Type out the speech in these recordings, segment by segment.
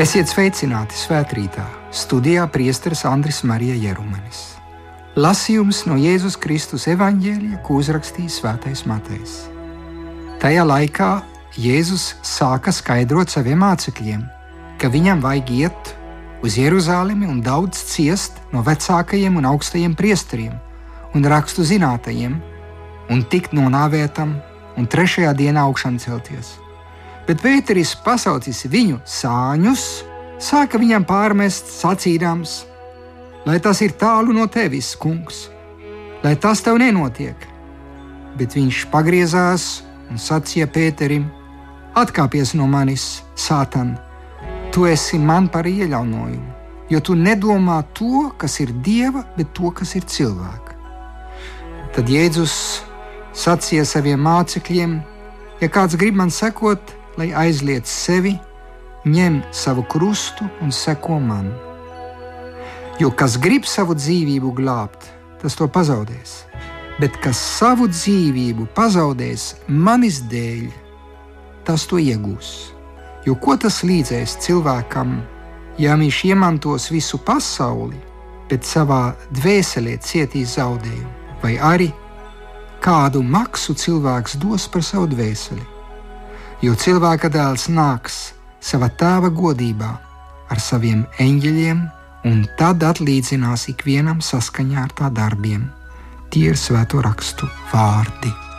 Esiet sveicināti svētkrītā, studijā priesteris Andris Marija Jerumanis. Lasījums no Jēzus Kristus evaņģēlija, ko uzrakstījis Svētais Matejs. Tajā laikā Jēzus sāka skaidrot saviem mācekļiem, ka viņam vajag iet uz Jeruzalemi un daudz ciest no vecākajiem un augstajiem priesteriem un rakstu zinātajiem, un tikt nonāvētam un trešajā dienā augšām celties. Bet Pēteris pasaucis viņu sāņus, sāka viņam pārmest sacīdams, lai tas ir tālu no tevis, kungs, lai tas tev nenotiek. Bet viņš pagriezās un sacīja Pēterim: Atkāpies no manis, Sātan! Tu esi man par ieļaunojumu, jo tu nedomā to, kas ir dieva, bet to, kas ir cilvēka. Tad Jēzus sacīja saviem mācekļiem: Ja kāds grib man sekot, lai aizliet sevi, ņem savu krustu un seko man. Jo kas grib savu dzīvību glābt, tas to pazaudēs. Bet kas savu dzīvību pazaudēs manis dēļ, tas to iegūs. Jo ko tas līdzēs cilvēkam, ja viņš iemantos visu pasauli, bet savā dvēselē cietīs zaudējumu, vai arī kādu maksu cilvēks dos par savu dvēseli. Jo cilvēka dēls nāks savā tēva godībā ar saviem eņģeļiem, un tad atlīdzinās ikvienam saskaņā ar tā darbiem. Tie ir svēto rakstu vārdi.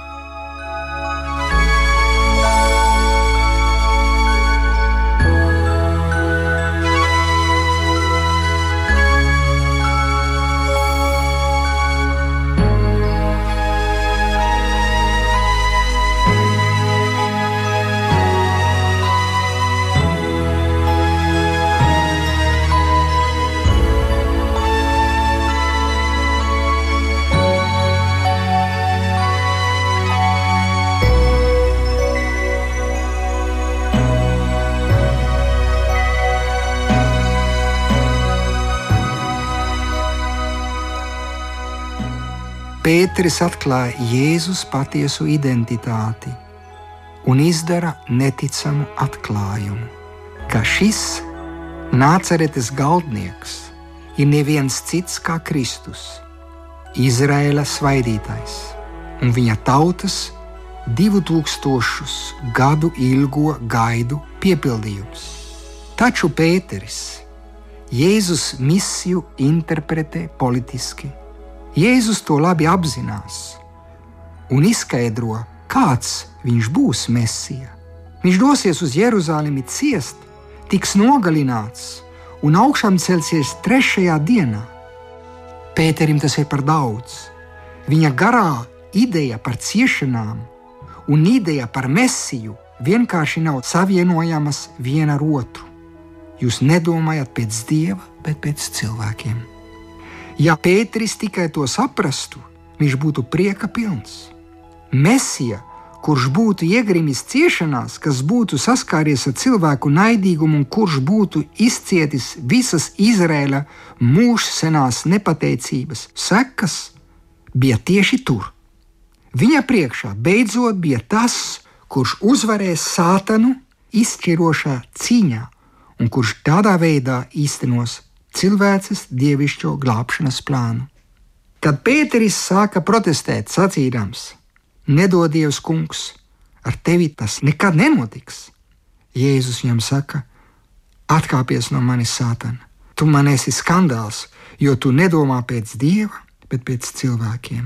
Pēteris atklāja Jēzus patiesu identitāti un izdara neticamu atklājumu, ka šis nāceretes galdnieks ir neviens cits kā Kristus, Izraēla svaidītājs un viņa tautas divu tūkstošus gadu ilgo gaidu piepildījums. Taču Pēteris Jēzus misiju interpretē politiski Jēzus to labi apzinās un izskaidro, kāds viņš būs Mēsija. Viņš dosies uz Jeruzalemi ciest, tiks nogalināts un augšām celsies trešajā dienā. Pēterim tas ir par daudz. Viņa garā ideja par ciešanām un ideja par mesiju vienkārši nav savienojamas viena ar otru. Jūs nedomājat pēc dieva, bet pēc cilvēkiem. Ja Pēteris tikai to saprastu, viņš būtu prieka pilns. Mesija, kurš būtu iegrimis ciešanās, kas būtu saskāries ar cilvēku naidīgumu un kurš būtu izcietis visas Izraēla mūžsenās nepateicības sekas, bija tieši tur. Viņa priekšā beidzot bija tas, kurš uzvarēs sātanu izšķirošā cīņā un kurš tādā veidā īstenos cilvēces dievišķo glābšanas plānu. Kad Pēteris sāka protestēt, sacīdams: Nedod Dievs, kungs, ar tevi tas nekad nenotiks, Jēzus viņam saka: Atkāpies no manis, Sātana! Tu man esi skandāls, jo tu nedomā pēc dieva, bet pēc cilvēkiem.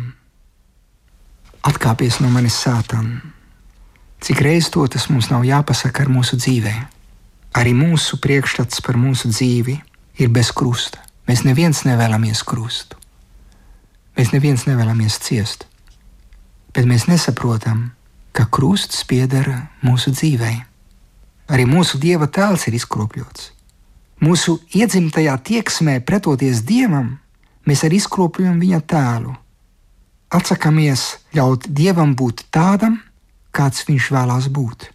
Atkāpies no manis, Sātana! Cik reizes to tas mums nav jāpasaka ar mūsu dzīvēm? Arī mūsu priekšstats par mūsu dzīvi ir bez krusta. Mēs neviens nevēlamies krustu. Mēs neviens nevēlamies ciest. Bet mēs nesaprotam, ka krusts pieder mūsu dzīvei. Arī mūsu dieva tēls ir izkropļots. Mūsu iedzimtajā tieksmē pretoties dievam, mēs arī izkropļojam viņa tēlu. Atsakāmies ļaut dievam būt tādam, kāds viņš vēlās būt.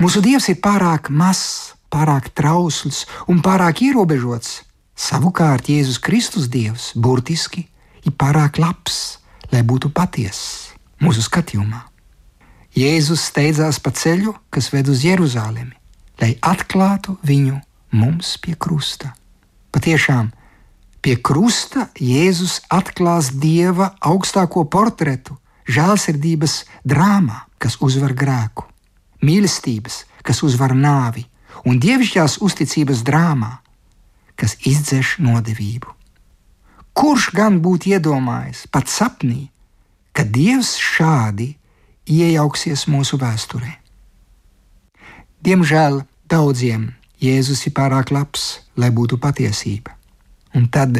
Mūsu dievs ir pārāk mazs, pārāk trausls un pārāk ierobežots. Savukārt Jēzus Kristus Dievs burtiski ir pārāk labs, lai būtu patiess mūsu skatījumā. Jēzus steidzās pa ceļu, kas ved uz Jeruzalemi, lai atklātu viņu mums pie krusta. Patiešām, pie krusta Jēzus atklās Dieva augstāko portretu, žēlsirdības drāmā, kas uzvar grēku, mīlestības, kas uzvar nāvi, un dievišķās uzticības drāmā, kas izdzēš nodevību. Kurš gan būtu iedomājies pat sapnī, ka Dievs šādi iejauksies mūsu vēsturē? Diemžēl daudziem Jēzus ir pārāk labs, lai būtu patiesība. Un tad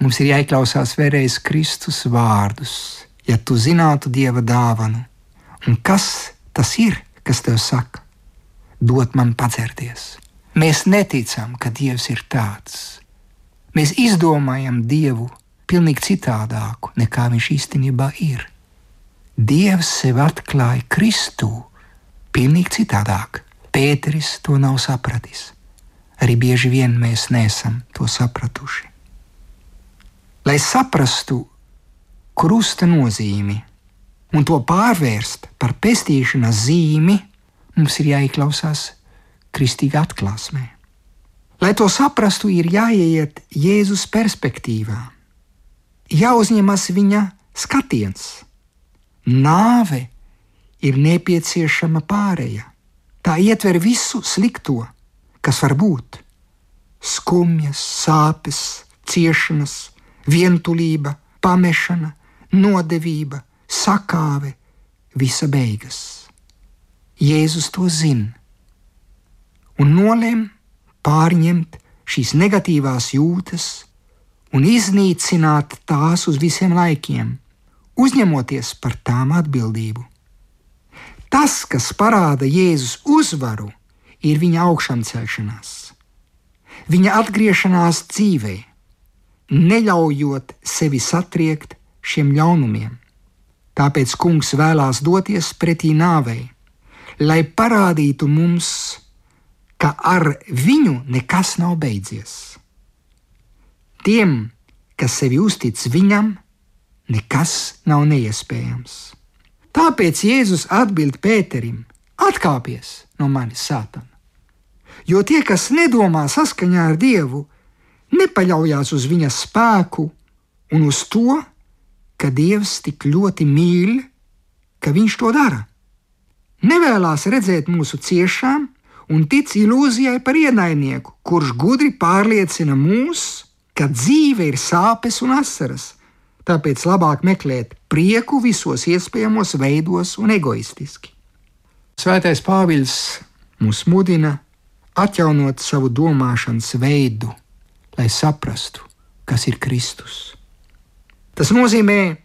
mums ir jāieklausās vēlreiz Kristus vārdus, ja tu zinātu Dieva dāvanu, un kas tas ir, kas tev saka, dot man padzerties. Mēs neticam, ka Dievs ir tāds. Mēs izdomājam Dievu pilnīgi citādāku, nekā Viņš īstenībā ir. Dievs sev atklāja Kristū pilnīgi citādāk. Pēteris to nav sapratis. Arī bieži vien mēs neesam to sapratuši. Lai saprastu krusta nozīmi un to pārvērst par pestīšanas zīmi, mums ir jāieklausās kristīgā atklāsmē. Lai to saprastu, ir jāieiet Jēzus perspektīvā, jāuzņemas viņa skatiens. Nāve ir nepieciešama pārēja. Tā ietver visu slikto, kas var būt - skumjas, sāpes, ciešanas, vientulība, pamešana, nodevība, sakāve, visa beigas. Jēzus to zina un nolēma pārņemt šīs negatīvās jūtas un iznīcināt tās uz visiem laikiem, uzņemoties par tām atbildību. Tas, kas parāda Jēzus uzvaru, ir viņa augšāmcelšanās, viņa atgriešanās dzīvē, neļaujot sevi satriekt šiem ļaunumiem. Tāpēc kungs vēlās doties pretī nāvei, lai parādītu mums, ka ar viņu nekas nav beidzies. Tiem, kas sevi uztic viņam, nekas nav neiespējams. Tāpēc Jēzus atbild Pēterim: Atkāpies no manis, Sātana! Jo tie, kas nedomā saskaņā ar Dievu, nepaļaujas uz viņa spēku un uz to, ka Dievs tik ļoti mīl, ka viņš to dara. Nevēlas redzēt mūsu ciešām un tic ilūzijai par ienaidnieku, kurš gudri pārliecina mūs, ka dzīve ir sāpes un asaras, Tāpēc labāk meklēt prieku visos iespējamos veidos un egoistiski. Svētais Pāvils mūs mudina atjaunot savu domāšanas veidu, lai saprastu, kas ir Kristus. Tas nozīmē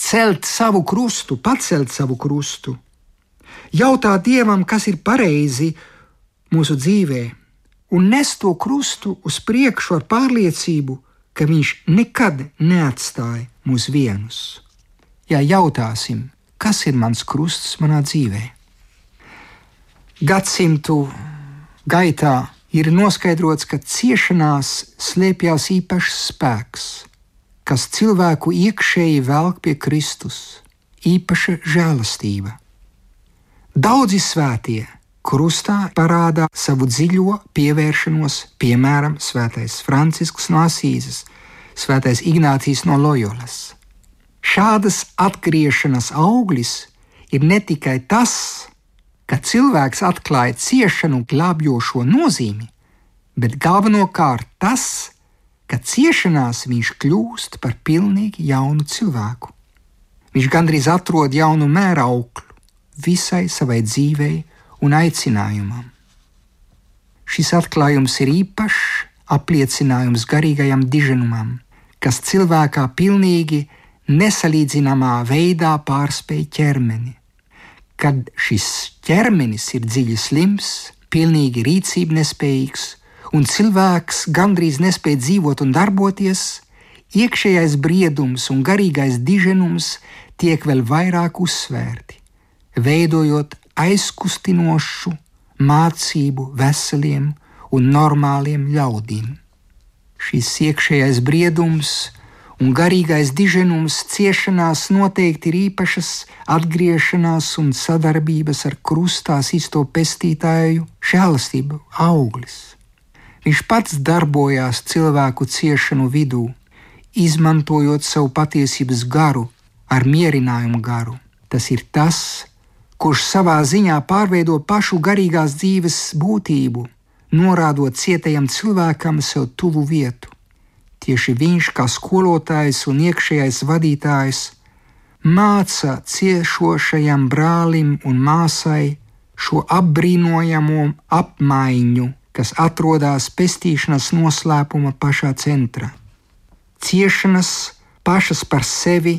celt savu krustu, pacelt savu krustu, jautāt Dievam, kas ir pareizi mūsu dzīvē, un nest to krustu uz priekšu ar pārliecību, ka viņš nekad neatstāja mūs vienus. Ja jautāsim, kas ir mans krusts manā dzīvē? Gadsimtu gaitā ir noskaidrots, ka ciešanās slēpjas īpašs spēks, kas cilvēku iekšēji velk pie Kristus, īpaša žēlastība. Daudzi svētie krustā parādā savu dziļo pievēršanos, piemēram, Svētais Francisks no Asīzes, Svētais Ignācijas no Loyolas. Šādas atgriešanās auglis ir ne tikai tas, ka cilvēks atklāja ciešanu glābjošo nozīmi, bet galvenokārt tas, ka ciešanās viņš kļūst par pilnīgi jaunu cilvēku. Viņš gandrīz atrod jaunu mērauklu visai savai dzīvei un aicinājumam. Šis atklājums ir īpašs apliecinājums garīgajam diženumam, kas cilvēkā pilnīgi nesalīdzināmā veidā pārspēj ķermeni. Kad šis ķermenis ir dziļi slims, pilnīgi rīcība nespējīgs, un cilvēks gandrīz nespēj dzīvot un darboties, iekšējais briedums un garīgais diženums tiek vēl vairāk uzsvērti, veidojot aizkustinošu mācību veseliem un normāliem ļaudīm. Šis iekšējais briedums un garīgais diženums ciešanās noteikti ir īpašas atgriešanās un sadarbības ar krustās izto pestītāju žēlastību auglis. Viņš pats darbojās cilvēku ciešanu vidū, izmantojot savu patiesības garu ar mierinājumu garu. Tas ir tas, kurš savā ziņā pārveido pašu garīgās dzīves būtību, norādot cietajam cilvēkam sev tuvu vietu. Tieši viņš, kā skolotājs un iekšējais vadītājs, māca ciešošajam brālim un māsai šo apbrīnojamo apmaiņu, kas atrodas pestīšanas noslēpuma pašā centrā. Ciešanas pašas par sevi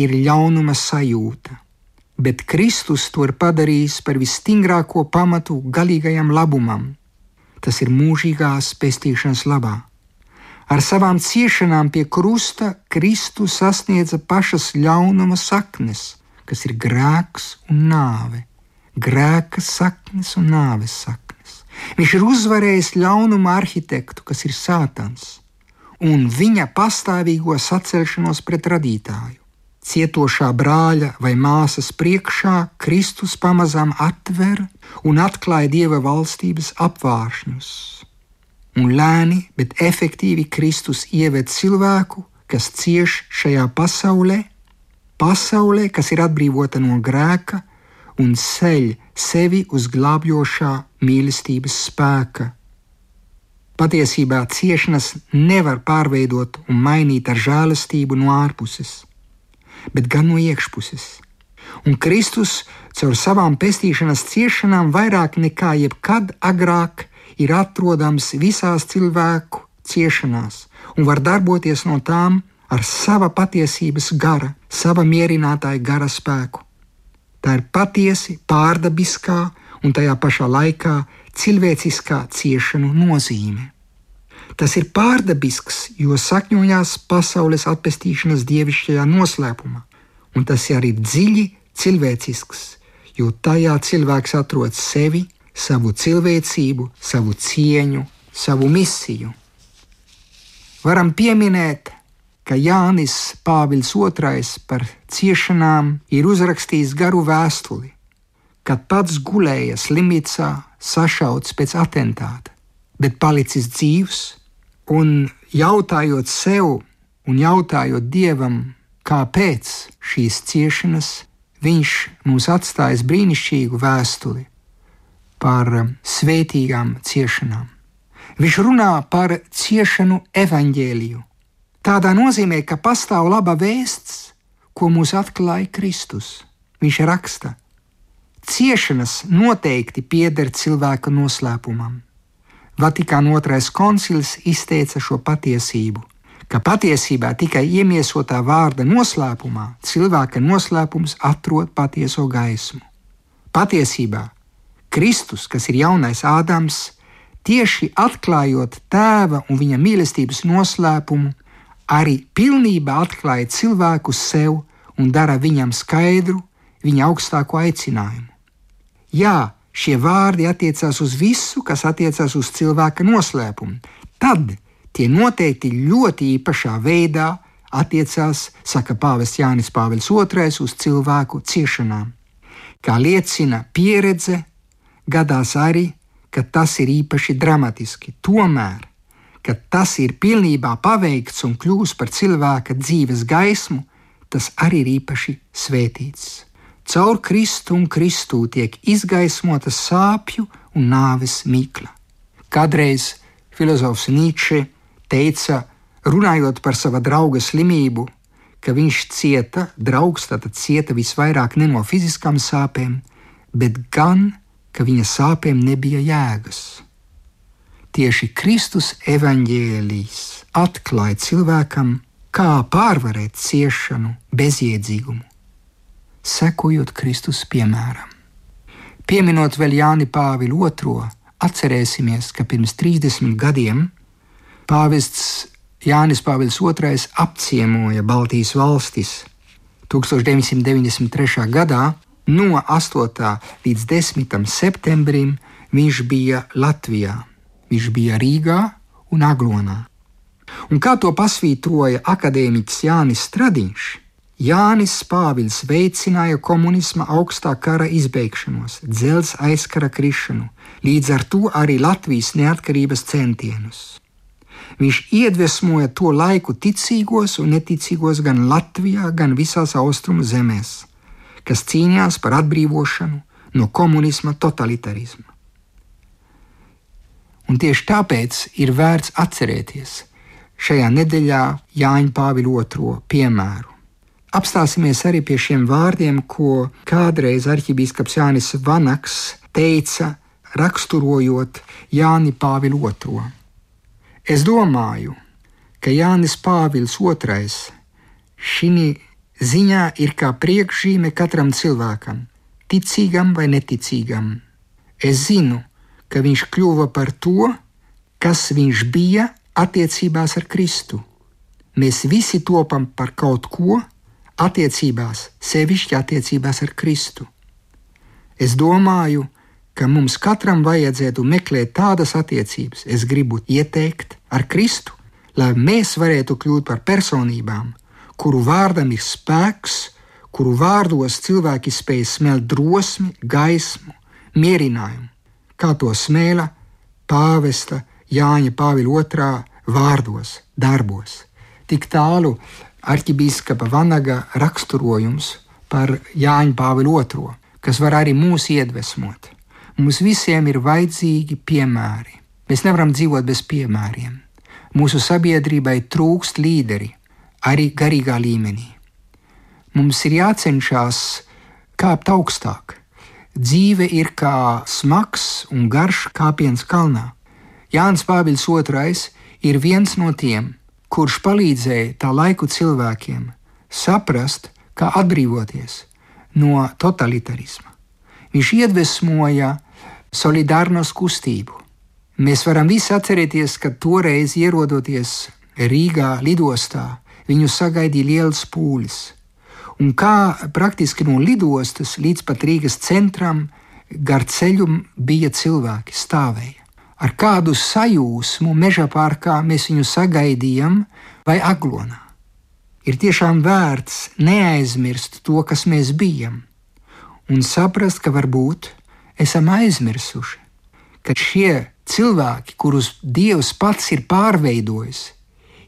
ir ļaunuma sajūta, bet Kristus to ir padarījis par visstingrāko pamatu galīgajam labumam. Tas ir mūžīgās pestīšanas labā. Ar savām ciešanām pie krusta Kristus sasniedza pašas ļaunuma saknes, kas ir grēks un nāve grēka saknes un nāves saknes. Viņš ir uzvarējis ļaunuma arhitektu, kas ir Sātans, un viņa pastāvīgo sacelšanos pret radītāju. Cietošā brāļa vai māsas priekšā Kristus pamazām atver un atklāja dieva valstības apvāršņus. Un lēni, bet efektīvi Kristus ieved cilvēku, kas cieš šajā pasaulē, pasaulē, kas ir atbrīvota no grēka, un ceļ sevi uz glābjošā mīlestības spēka. Patiesībā ciešanas nevar pārveidot un mainīt ar žēlastību no ārpuses, bet gan no iekšpuses. Un Kristus caur savām pestīšanas ciešanām vairāk nekā jebkad agrāk ir atrodams visās cilvēku ciešanās un var darboties no tām ar sava patiesības gara, sava mierinātāja gara spēku. Tā ir patiesi pārdabiskā un tajā pašā laikā cilvēciskā ciešanu nozīme. Tas ir pārdabisks, jo sakņojās pasaules atpestīšanas dievišķajā noslēpumā, un tas arī ir dziļi cilvēcisks, jo tajā cilvēks atrod sevi, savu cilvēcību, savu cieņu, savu misiju. Varam pieminēt ka Jānis Pāvils II par ciešanām ir uzrakstījis garu vēstuli, kad pats gulēja slimnīcā, sašauts pēc atentāta, bet palicis dzīvs un jautājot sev un jautājot Dievam, kāpēc šīs ciešanas viņš mums atstājis brīnišķīgu vēstuli par svētīgām ciešanām. Viņš runā par ciešanu evaņģēliju Tādā nozīmē, ka pastāv laba vēsts, ko mums atklāja Kristus. Viņš raksta, ciešanas noteikti pieder cilvēka noslēpumam. Vatikāna otrais koncils izteica šo patiesību, ka patiesībā tikai iemiesotā vārda noslēpumā cilvēka noslēpums atrod patieso gaismu. Patiesībā Kristus, kas ir jaunais Ādams, tieši atklājot tēva un viņa mīlestības noslēpumu, arī pilnībā atklāja cilvēku sev un dara viņam skaidru viņa augstāko aicinājumu. Jā, šie vārdi attiecās uz visu, kas attiecās uz cilvēka noslēpumu. Tad tie noteikti ļoti īpašā veidā attiecās, saka Pāvests Jānis Pāvils II, uz cilvēku ciešanām. Kā liecina pieredze, gadās arī, ka tas ir īpaši dramatiski. Tomēr kad tas ir pilnībā paveikts un kļūst par cilvēka dzīves gaismu, tas arī ir īpaši svētīts. Caur Kristu un Kristū tiek izgaismota sāpju un nāves mīkla. Kādreiz filozofs Nīče teica, runājot par sava drauga slimību, ka viņš cieta, draugs tātad cieta visvairāk ne no fiziskām sāpēm, bet gan, ka viņa sāpēm nebija jēgas. Tieši Kristus evaņģēlijs atklāja cilvēkam, kā pārvarēt ciešanu, bezjēdzīgumu, sekojot Kristus piemēram. Pieminot vēl Jāni Pāvilu II, atcerēsimies, ka pirms 30 gadiem pāvests Jānis Pāvils II apciemoja Baltijas valstis 1993. gadā. No 8. līdz 10. septembrim viņš bija Latvijā viņš bija Rīgā un Aglonā. Un kā to pasvītroja akadēmiķis Jānis Stradiņš, Jānis Pāvils veicināja komunisma augstā kara izbeigšanos, dzelzs aizkara krišanu, līdz ar to arī Latvijas neatkarības centienus. Viņš iedvesmoja to laiku ticīgos un neticīgos gan Latvijā, gan visās austrumu zemēs, kas cīnījās par atbrīvošanu no komunisma totalitarisma. Un tieši tāpēc ir vērts atcerēties šajā nedēļā Jāņa Pāvila II piemēru. Apstāsimies arī pie šiem vārdiem, ko kādreiz arhibīskaps Jānis Vanaks teica, raksturojot Jāni Pāvilu II. Es domāju, ka Jānis Pāvils II šī ziņā ir kā priekšzīme katram cilvēkam, ticīgam vai neticīgam. Es zinu, ka viņš kļuva par to, kas viņš bija attiecībās ar Kristu. Mēs visi topam par kaut ko attiecībās, sevišķi attiecībās ar Kristu. Es domāju, ka mums katram vajadzētu meklēt tādas attiecības, es gribu ieteikt ar Kristu, lai mēs varētu kļūt par personībām, kuru vārdam ir spēks, kuru vārdos cilvēki spēj smelt drosmi, gaismu, mierinājumu, kā to smēla pāvesta Jāņa Pāvila II vārdos, darbos. Tik tālu arhibīskapa Vanaga raksturojums par Jāņa Pāvila II, kas var arī mūs iedvesmot. Mums visiem ir vajadzīgi piemēri. Mēs nevaram dzīvot bez piemēriem. Mūsu sabiedrībai trūkst līderi, arī garīgā līmenī. Mums ir jācenšas kāpt augstāk. Dzīve ir kā smags un garš kāpiens kalnā. Jānis Pāvils II ir viens no tiem, kurš palīdzēja tā laiku cilvēkiem saprast, kā atbrīvoties no totalitarisma. Viņš iedvesmoja solidārnos kustību. Mēs varam visi atcerēties, ka toreiz ierodoties Rīgā lidostā, viņu sagaidīja liels pūlis. Un kā praktiski no lidostas līdz pat Rīgas centram gar ceļu bija cilvēki, stāvēja. Ar kādu sajūsmu meža parkā mēs viņu sagaidījām, vai aglonā. Ir tiešām vērts neaizmirst to, kas mēs bijām, un saprast, ka varbūt esam aizmirsuši, ka šie cilvēki, kurus Dievs pats ir pārveidojis,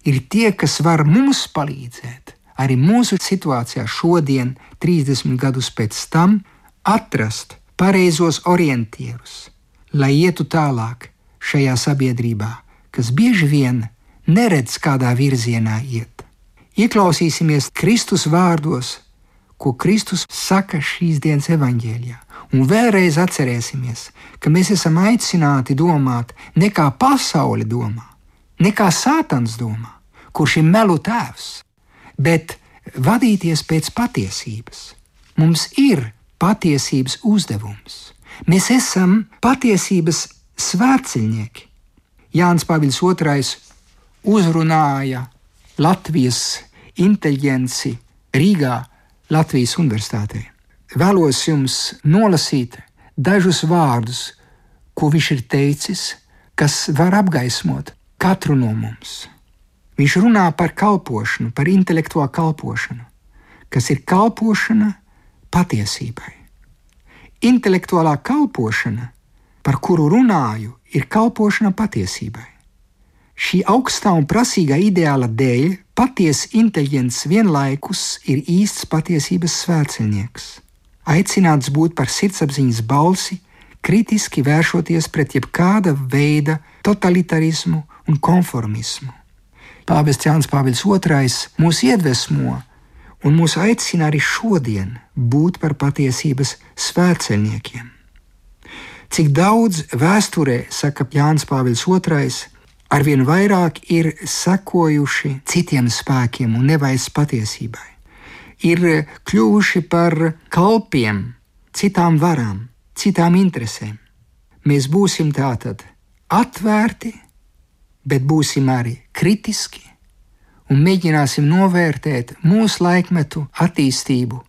ir tie, kas var mums palīdzēt arī mūsu situācijā šodien, 30 gadus pēc tam, atrast pareizos orientierus, lai ietu tālāk šajā sabiedrībā, kas bieži vien neredz, kādā virzienā iet. Ieklausīsimies Kristus vārdos, ko Kristus saka šīs dienas evaņģēlijā. Un vēlreiz atcerēsimies, ka mēs esam aicināti domāt ne kā pasaule domā, ne kā sātans domā, kurš ir melu tēvs, bet vadīties pēc patiesības. Mums ir patiesības uzdevums. Mēs esam patiesības svētceļnieki. Jānis Pāvils II uzrunāja Latvijas inteligenci Rīgā Latvijas Universitātē. Vēlos jums nolasīt dažus vārdus, ko viņš ir teicis, kas var apgaismot katru no mums. Viņš runā par kalpošanu, par intelektuālu kalpošanu, kas ir kalpošana patiesībai. Intelektuālā kalpošana, par kuru runāju, ir kalpošana patiesībai. Šī augstā un prasīgā ideāla dēļ patiesa inteliģents vienlaikus ir īsts patiesības svētceļnieks. Aicināts būt par sirdsapziņas balsi, kritiski vēršoties pret jebkāda veida totalitarismu un konformismu. Pāvests Jānis Pāvils II mūs iedvesmo un mūs aicina arī šodien būt par patiesības svētceļniekiem. Cik daudz vēsturē, saka Jānis Pāvils II, arvien vairāk ir sekojuši citiem spēkiem un nevis patiesībai. Ir kļuvuši par kalpiem citām varām, citām interesēm. Mēs būsim tātad atvērti, bet būsim arī kritiski un mēģināsim novērtēt mūsu laikmetu attīstību,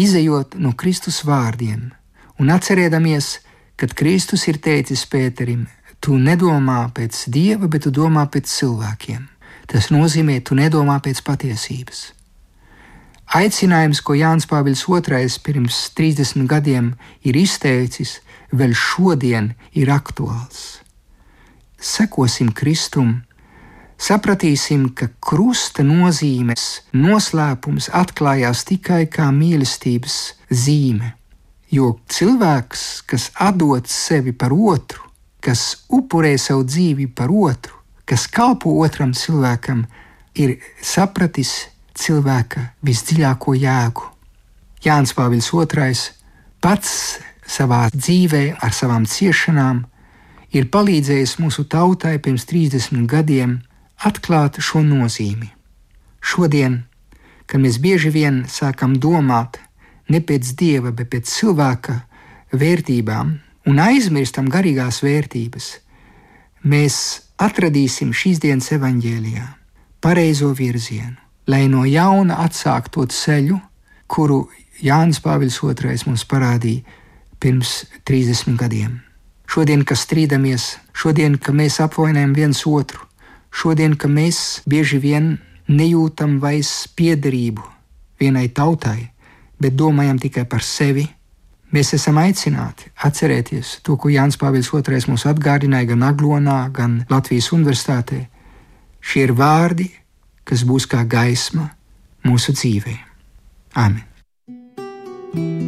izējot no Kristus vārdiem un atcerēdamies, kad Kristus ir teicis Pēterim: tu nedomā pēc dieva, bet tu domā pēc cilvēkiem. Tas nozīmē, tu nedomā pēc patiesības. Aicinājums, ko Jānis Pāvils II pirms 30 gadiem ir izteicis, vēl šodien ir aktuāls. Sekosim Kristum, sapratīsim, ka krusta nozīmes noslēpums atklājās tikai kā mīlestības zīme. Jo cilvēks, kas atdod sevi par otru, kas upurē savu dzīvi par otru, kas kalpo otram cilvēkam, ir sapratis cilvēka visdziļāko jēgu. Jānis Pāvils II pats savā dzīvē ar savām ciešanām ir palīdzējis mūsu tautai pirms 30 gadiem atklāt šo nozīmi. Šodien, kad mēs bieži vien sākam domāt ne pēc dieva, bet pēc cilvēka vērtībām un aizmirstam garīgās vērtības, mēs atradīsim šīs dienas evaņģēlijā pareizo virzienu, lai no jauna atsāktu to ceļu, kuru Jānis Pāvils II mums parādīja pirms 30 gadiem. Šodien, kad strīdamies, šodien, kad mēs apvainojam viens otru, šodien, kad mēs bieži vien nejūtam vairs piederību vienai tautai, bet domājam tikai par sevi, mēs esam aicināti atcerēties to, ko Jānis Pāvils II mums atgādināja gan Aglonā, gan Latvijas Universitātē. Šie ir vārdi, kas būs kā gaisma mūsu dzīvē. Amen! Kungs,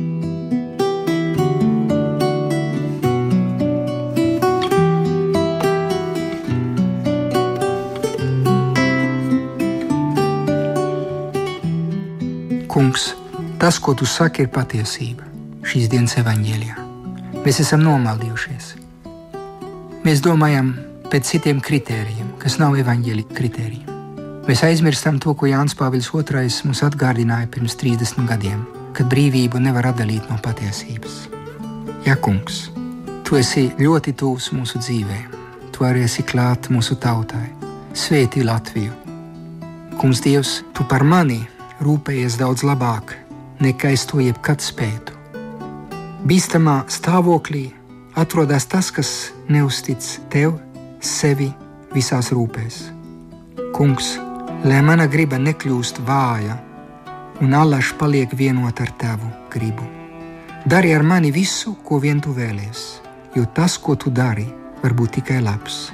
tas, ko tu saki, ir patiesība šīs dienas evaņģēlijā. Mēs esam nomaldījušies. Mēs domājam pēc citiem kritērijiem, kas nav evaņģēlīja kritēriji. Mēs aizmirstam to, ko Jānis Pāvils II mums atgādināja pirms 30 gadiem, kad brīvību nevar atdalīt no patiesības. Jā, kungs, tu esi ļoti tuvs mūsu dzīvē, tu arī esi klāt mūsu tautai. Svētī Latviju! Kungs, Dievs, tu par mani rūpējies daudz labāk, nekā es to jebkad spētu. Bīstamā stāvoklī atrodas tas, kas neustic tev, sevi visās rūpēs. Kungs, lai mana griba nekļūst vāja, un allaž paliek vienot ar tavu gribu. Dari ar mani visu, ko vien tu vēlies, jo tas, ko tu dari, var būt tikai labs.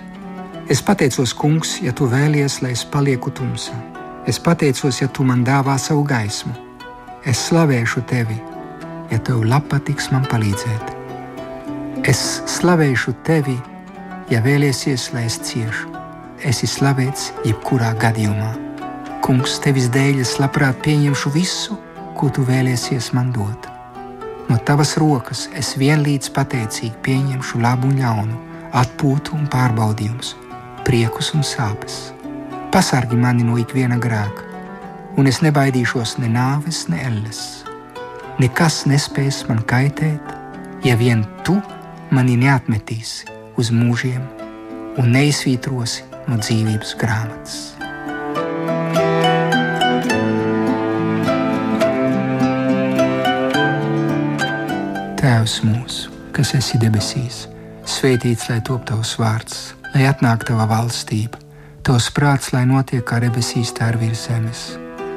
Es pateicos, Kungs, ja tu vēlies, lai es palieku tumsā Es pateicos, ja tu man dāvā savu gaismu. Es slavēšu tevi, ja tev patiks man palīdzēt. Es slavēšu tevi, ja vēliesies, lai es ciešu. Es esmu slavēts jebkurā gadījumā. Kungs, tevis dēļ es labprāt pieņemšu visu, ko tu vēliesies man dot. No tavas rokas es vienlīdz pateicīgi pieņemšu labu un ļaunu, atpūtu un pārbaudījumus, priekus un sāpes Pasargi mani no ikviena grēka, un es nebaidīšos ne nāves, ne elles. Nekas nespēs man kaitēt, ja vien tu mani neatmetīsi uz mūžiem un neizsvītrosi no dzīvības grāmatas. Tēvs mūsu, kas esi debesīs, svētīts lai top tavs vārds, lai atnāktu tava valstība Tavs prāts, lai notiek kā debesīs, tā ir virs zemes.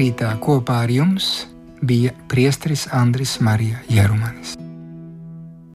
Svētrītā kopā ar jums bija priesteris Andris Marija Jerumanis.